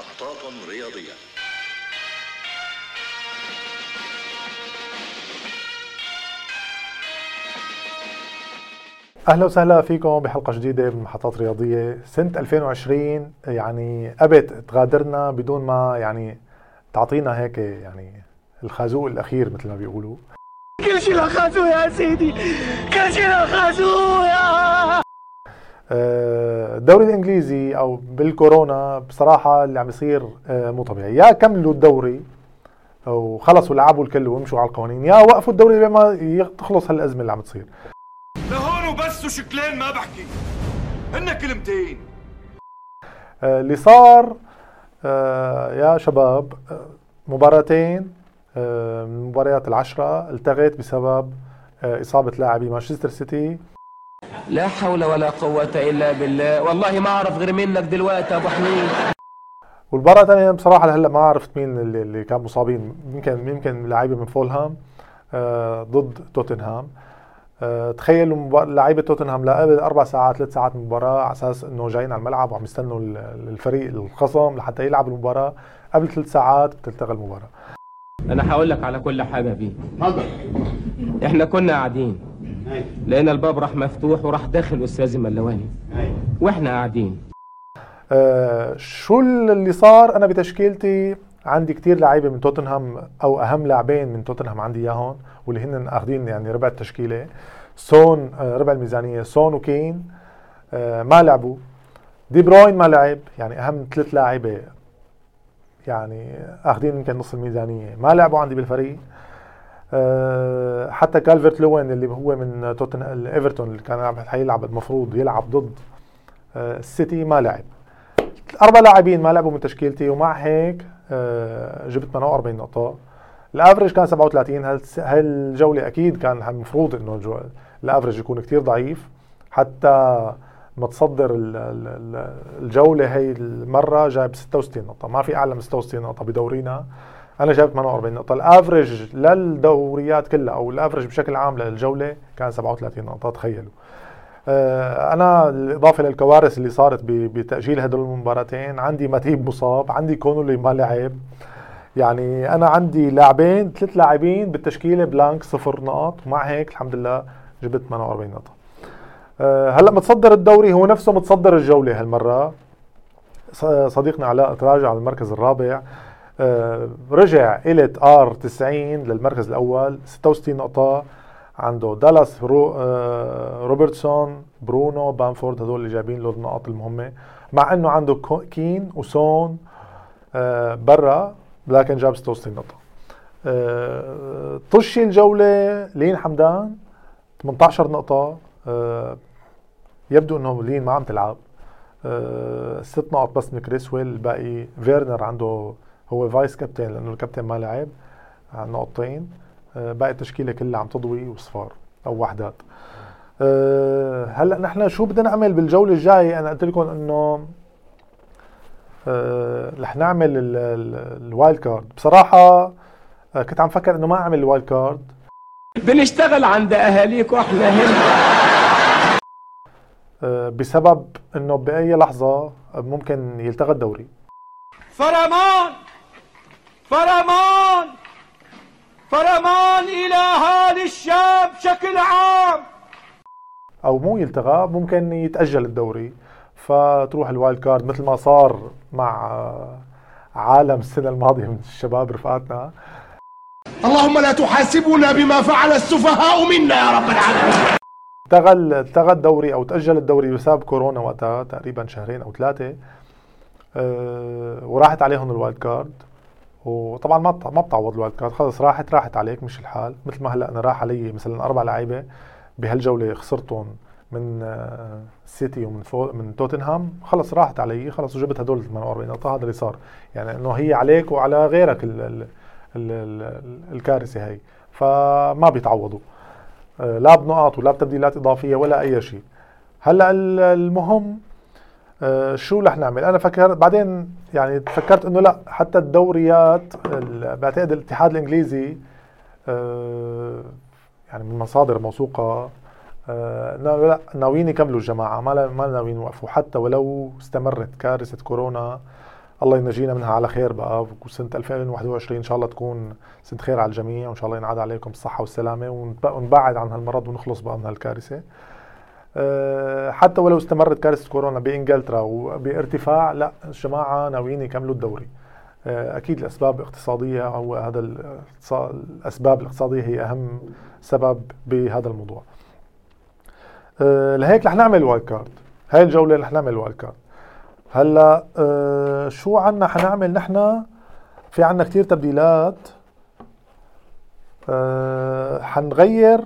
محطات رياضية. أهلا وسهلا فيكم بحلقة جديدة من محطات رياضية. سنة 2020 يعني أبت تغادرنا بدون ما يعني تعطينا هيك يعني الخازوق الأخير مثل ما بيقولوا. كل شيء لخازوق يا سيدي كل شيء لخازوق يا الدوري الإنجليزي أو بالكورونا بصراحة اللي عم يصير آه، مو طبيعي. يا كملوا الدوري وخلصوا لعبوا الكل وامشوا على القوانين يا وقفوا الدوري بما تخلص هالأزمة اللي عم تصير. لهون وبس وشكلين ما بحكي. هن كلمتين. آه، اللي صار آه، يا شباب آه، مباراتين آه، المباريات العشرة التغت بسبب آه، إصابة لاعبي مانشستر سيتي. لا حول ولا قوة إلا بالله. والله ما أعرف غير منك دلوقتي يا أبو حميد. والمباراة الثانية بصراحة لهلأ ما عرفت مين اللي, اللي كان مصابين. يمكن يمكن لعيبة من فولهام آه، ضد توتنهام. آه، تخيلوا لعيبة توتنهام لقبل أربع ساعات ثلاث ساعات من المباراة على أساس إنه جايين على الملعب وعم يستنوا ال- الفريق الخصم لحتى يلعب المباراة قبل ثلاث ساعات بتلتغى المباراة. أنا هقول لك على كل حاجة فيه. إحنا كنا قاعدين. لقينا الباب راح مفتوح وراح داخل أستاذ ملواني. وإحنا قاعدين. آه، شو اللي صار؟ أنا بتشكيلتي عندي كتير لعيبة من توتنهام أو أهم لاعبين من توتنهام عندي إياهم واللي هن آخذين يعني ربع التشكيلة. سون آه، ربع الميزانية سون وكين آه، ما لعبوا. دي بروين ما لعب يعني أهم ثلاث لاعيبه يعني آخذين يمكن نص الميزانية. ما لعبوا عندي بالفريق. آه، حتى كالفرت لوين اللي هو من توتن ايفرتون اللي كان حيلعب المفروض يلعب ضد آه، السيتي ما لعب. أربع لاعبين ما لعبوا من تشكيلتي ومع هيك آه، جبت 48 نقطة. ال average كان 37 هالس- هالجولة أكيد كان المفروض إنه ال average يكون كتير ضعيف. حتى متصدر ال- ال- ال- الجولة هي المرة جايب 66 نقطة. ما في أعلى من 66 نقطة بدورينا. أنا جايب 48 نقطة. ال average للدوريات كلها أو ال average بشكل عام للجولة كان 37 نقطة تخيلوا. آه، أنا الإضافة للكوارث اللي صارت بتأجيل هدول المباراتين عندي ماتيب مصاب عندي كونولي ما لعب. يعني أنا عندي لاعبين ثلاث لاعبين بالتشكيلة blank صفر نقط ومع هيك الحمد لله جبت 48 نقطة. آه، هلأ متصدر الدوري هو نفسه متصدر الجولة هالمرة. صديقنا علاء تراجع للمركز الرابع. آه، رجع إلت آر 90 للمركز الأول 66 نقطة. عنده دالاس رو آه، روبرتسون برونو بامفورد هدول اللي جايبين له النقاط المهمة. مع إنه عنده كين وسون آه، برا لكن جاب 66 نقطة. آه، طشي الجولة لين حمدان 18 نقطة. آه، يبدو إنه لين ما عم تلعب. آه، ست نقط بس من كريسويل الباقي فيرنر عنده هو vice captain لأنه الكابتن ما لعب على نقطتين. آه، باقي التشكيلة كلها عم تضوي أصفار أو وحدات. آه، هلأ نحن شو بدنا نعمل بالجولة الجاية؟ أنا قلت لكم إنه آه، رح نعمل ال- ال- ال wild card. بصراحة آه، كنت عم فكر إنه ما أعمل ال wild card. بنشتغل عند أهاليك وإحنا هنا. آه، بسبب إنه بأي لحظة ممكن يلتغى الدوري. فرمان! فرمان! فرمان إلى أهالي الشام بشكل عام! أو مو يلتغى ممكن يتأجل الدوري. فتروح ال wild card مثل ما صار مع عالم السنة الماضية من الشباب رفقاتنا اللهم لا تحاسبنا بما فعل السفهاء منا يا رب العالمين. التغى التغى الدوري أو تأجل الدوري بسبب كورونا وقتها تقريبا شهرين أو ثلاثة أه وراحت عليهم ال wild card. وطبعا ما ما بتعوض ال wild card خلص راحت راحت عليك مش الحال. مثل ما هلأ أنا راح علي مثلا أربع لعيبة بهالجولة خسرتهم من آه، سيتي ومن فو من توتنهام. خلص راحت علي خلص وجبت هدول 48 نقطه هذا اللي صار. يعني إنه هي عليك وعلى غيرك ال ال ال ال الكارثة هي. فما بيتعوضوا. آه، لا بنقاط ولا بتبديلات إضافية ولا أي شيء. هلأ ال- المهم شو رح نعمل؟ أنا فكرت بعدين يعني فكرت إنه لا حتى الدوريات ال- بعتقد الاتحاد الإنجليزي آه، يعني من مصادر موثوقة آه، لا ناويين يكملوا الجماعة. ما ما ناويين يوقفوا. حتى ولو استمرت كارثة كورونا الله ينجينا منها. على خير بقى. وسنة 2021 إن شاء الله تكون سنة خير على الجميع. وإن شاء الله ينعاد عليكم الصحة والسلامة. ونبعد عن هالمرض ونخلص بقى من هالكارثة. حتى ولو استمرت كارثة كورونا بإنجلترا وبارتفاع لا الجماعة ناويين يكملوا الدوري. أه أكيد الأسباب الاقتصادية أو هذا الأسباب الاقتصادية هي أهم سبب بهذا الموضوع. أه لهيك رح نعمل wild card هاي الجولة رح نعمل wild card هلأ آه شو عنا حنعمل نحن؟ في عنا كتير تبديلات. آه حنغير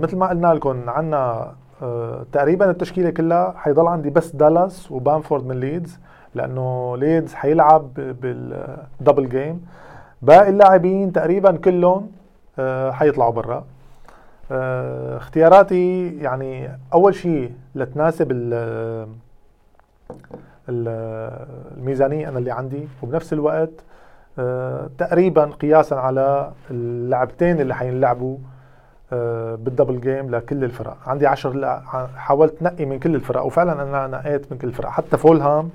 مثل ما قلنا لكم عنا آه تقريبا التشكيلة كلها حيضل عندي بس دالاس وبامفورد من ليدز لأنه ليدز حيلعب بال double game. باقي اللاعبين تقريبا كلهم آه حيطلعوا برا. آه اختياراتي يعني أول شيء لتناسب الميزانية أنا اللي عندي. وبنفس الوقت آه، تقريبا قياسا على اللعبتين اللي حينلعبوا بال double game لكل الفرق. عندي عشر حاولت نقي من كل الفرق وفعلا أنا نقيت من كل الفرق. حتى فولهام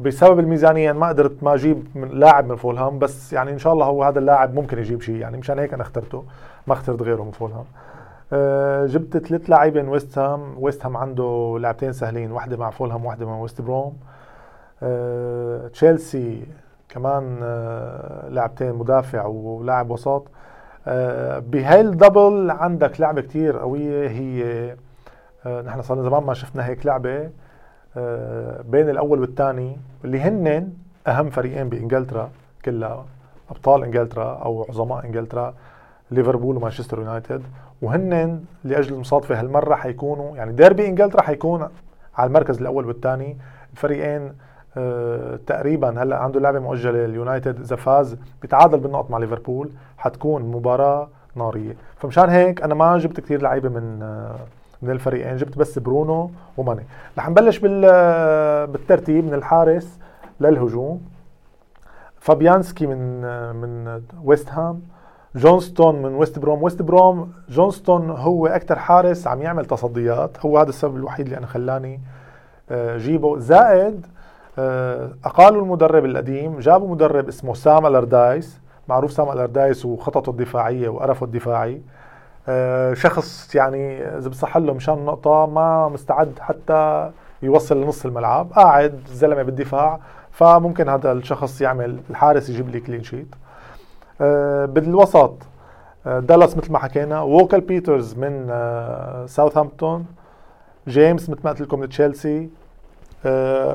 بسبب الميزانية ما قدرت ما أجيب من لاعب من فولهام بس يعني إن شاء الله هو هذا اللاعب ممكن يجيب شيء. يعني مشان هيك أنا اخترته. ما اخترت غيره من فولهام. آه، جبت ثلاث لاعبين من ويست هام. ويست هام عنده لاعبتين سهلين واحدة مع فولهام واحدة مع ويست بروم. آه، تشيلسي كمان آه، لاعبتين مدافع ولاعب وسط بهاي ال double عندك لعبة كتير قوية هي نحن صار زمان ما شفنا هيك لعبة بين الأول والثاني اللي هن أهم فريقين بإنجلترا كلها أبطال إنجلترا أو عظماء إنجلترا ليفربول ومانشستر يونايتد. وهن لأجل المصادفة هالمرة حيكونوا يعني ديربي إنجلترا حيكون على المركز الأول والثاني. الفريقين آه تقريبا هلأ عنده لعبة مؤجلة اليونايتد إذا فاز بيتعادل بالنقط مع ليفربول حتكون مباراة نارية. فمشان هيك أنا ما جبت كثير لعيبة من آه من الفريقين. جبت بس برونو وماني. رح نبلش آه، بالترتيب من الحارس للهجوم. فابيانسكي من آه، من ويست هام. جونستون من ويست بروم. ويست بروم جونستون هو أكثر حارس عم يعمل تصديات. هو هذا السبب الوحيد اللي أنا خلاني آه، جيبه. زائد آه، اقالوا المدرب القديم جابوا مدرب اسمه سام الاردايس معروف سام الاردايس وخططه الدفاعية وقرفه الدفاعي. آه، شخص يعني إذا بصح له مشان نقطة ما مستعد حتى يوصل لنص الملعب قاعد زلمة بالدفاع فممكن هذا الشخص يعمل الحارس يجيب لي clean sheet آه، بالوسط آه، دالاس مثل ما حكينا ووكر بيترز من آه، ساوثهامبتون جيمس مثل ما قلت لكم من تشيلسي.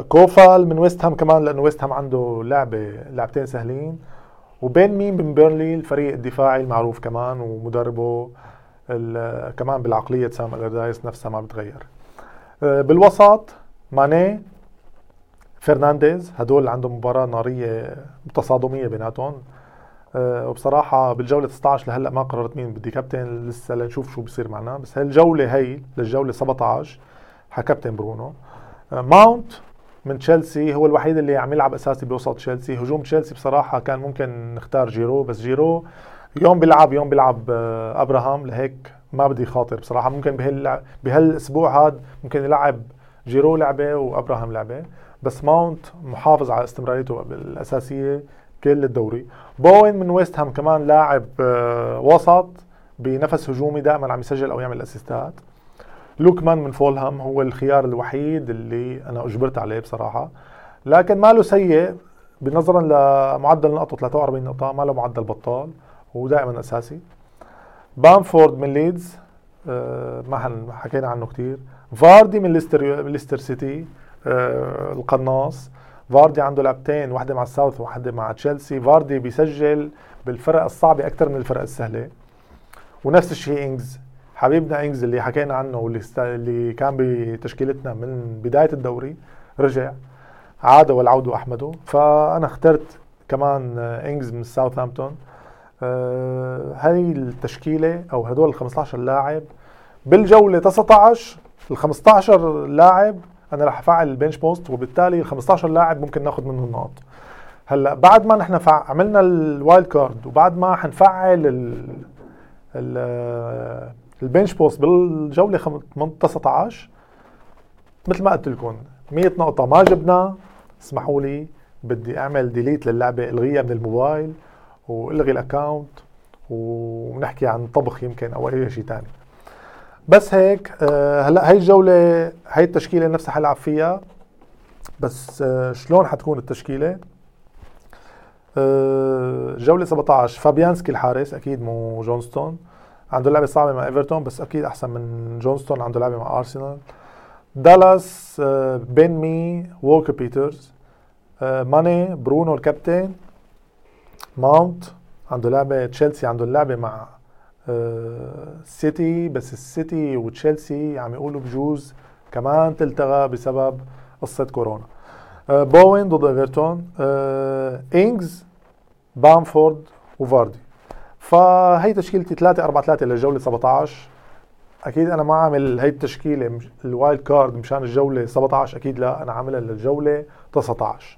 كوفال من ويست هام كمان لأنه ويست هام عنده لعبة لعبتين سهلين. وبين مي من بيرنلي الفريق الدفاعي المعروف كمان ومدربه كمان بالعقلية سام الاردايس نفسها ما بتغير. بالوسط ماني فرنانديز هدول عندهم مباراة نارية تصادميه بيناتهم. أه وبصراحة بالجولة 19 لهلأ ما قررت مين بدي كابتن لسه لنشوف شو بصير معنا. بس هالجولة هي للجولة 17 حكابتن برونو. ماونت من تشيلسي هو الوحيد اللي عم يلعب أساسي بوسط تشيلسي هجوم تشيلسي بصراحة كان ممكن نختار جيرو بس جيرو يوم بيلعب يوم بيلعب أه أبراهام. لهيك ما بدي خاطر بصراحة. ممكن بهال بهالأسبوع هذا ممكن يلعب جيرو لعبة وأبراهام لعبة. بس ماونت محافظ على استمراريته الاساسية كل الدوري. بوين من ويست هام كمان لاعب آه، وسط بنفس هجومي دائما عم يسجل أو يعمل assist ات لوكمان من فولهام هو الخيار الوحيد اللي أنا أجبرت عليه بصراحة. لكن ماله سيء بنظرا لمعدل نقطة 43 نقطة ما له معدل بطال هو دائما أساسي. بامفورد من ليدز آه، ما حكينا عنه كثير فاردي من ليستر ليستر سيتي آه، القناص. فاردي عنده لعبتين واحدة مع الساوث وواحدة مع تشيلسي. فاردي بيسجل بالفرق الصعبة أكثر من الفرق السهلة. ونفس الشيء إنجز. حبيبنا إنجز اللي حكينا عنه واللي اللي كان بتشكيلتنا من بداية الدوري رجع عاد والعود أحمد. فأنا اخترت كمان إنجز من ساوثهامبتون. آه هاي التشكيلة أو هدول ال 15 لاعب بالجولة 19 ال 15 لاعب أنا رح أفعل ال bench boost وبالتالي ال 15 لاعب ممكن ناخذ منهم نقط هلأ بعد ما نحن فع... عملنا ال wild card وبعد ما حنفعل ال ال ال bench boost بالجولة 19 مثل ما قلت لكم 100 نقطة ما جبنا. اسمحوا لي بدي أعمل delete للعبة ألغيها من الموبايل وألغي ال account ونحكي عن طبخ يمكن أو أي شيء ثاني بس هيك آه، هلا هاي الجولة هاي التشكيلة نفسها حلعب فيها. بس آه، شلون حتكون التشكيلة؟ آه، جولة 17 فابيانسكي الحارس أكيد مو جونستون. عنده لعبة صعبة مع إيفرتون بس أكيد أحسن من جونستون عنده لعبة مع أرسنال. دالاس بين مي ووكر بيترز ماني برونو الكابتن ماونت عنده لعبة تشيلسي عنده اللعبة مع سيتي بس السيتي وتشيلسي عم يقولوا بجوز كمان تلتغى بسبب قصة كورونا. بوين ضد إيفرتون انجز بامفورد وفاردي. فهي تشكيلتي 3 4 3 للجوله 17 أكيد أنا ما عامل هي التشكيلة ال wild card مشان الجولة 17 أكيد لا أنا عاملها للجولة 19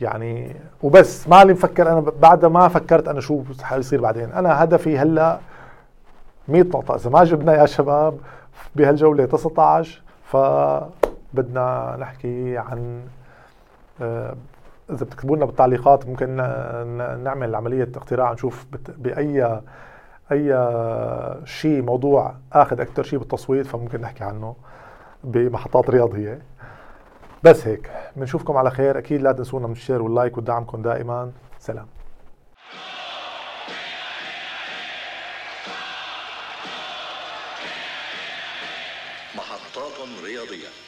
يعني وبس ما لي مفكر أنا بعد ما فكرت أنا شو حيصير بعدين. أنا هدفي هلأ 100 نقطة إذا ما جبنا يا شباب بهالجولة 19 فبدنا نحكي عن آه، إذا بتكتبوا لنا بالتعليقات ممكن نعمل عملية اقتراع نشوف بأي أي شيء موضوع آخذ أكثر شيء بالتصويت فممكن نحكي عنه بمحطات رياضية. بس هيك بنشوفكم على خير. أكيد لا تنسونا من الشير واللايك ودعمكم دائما. سلام. محطات رياضية.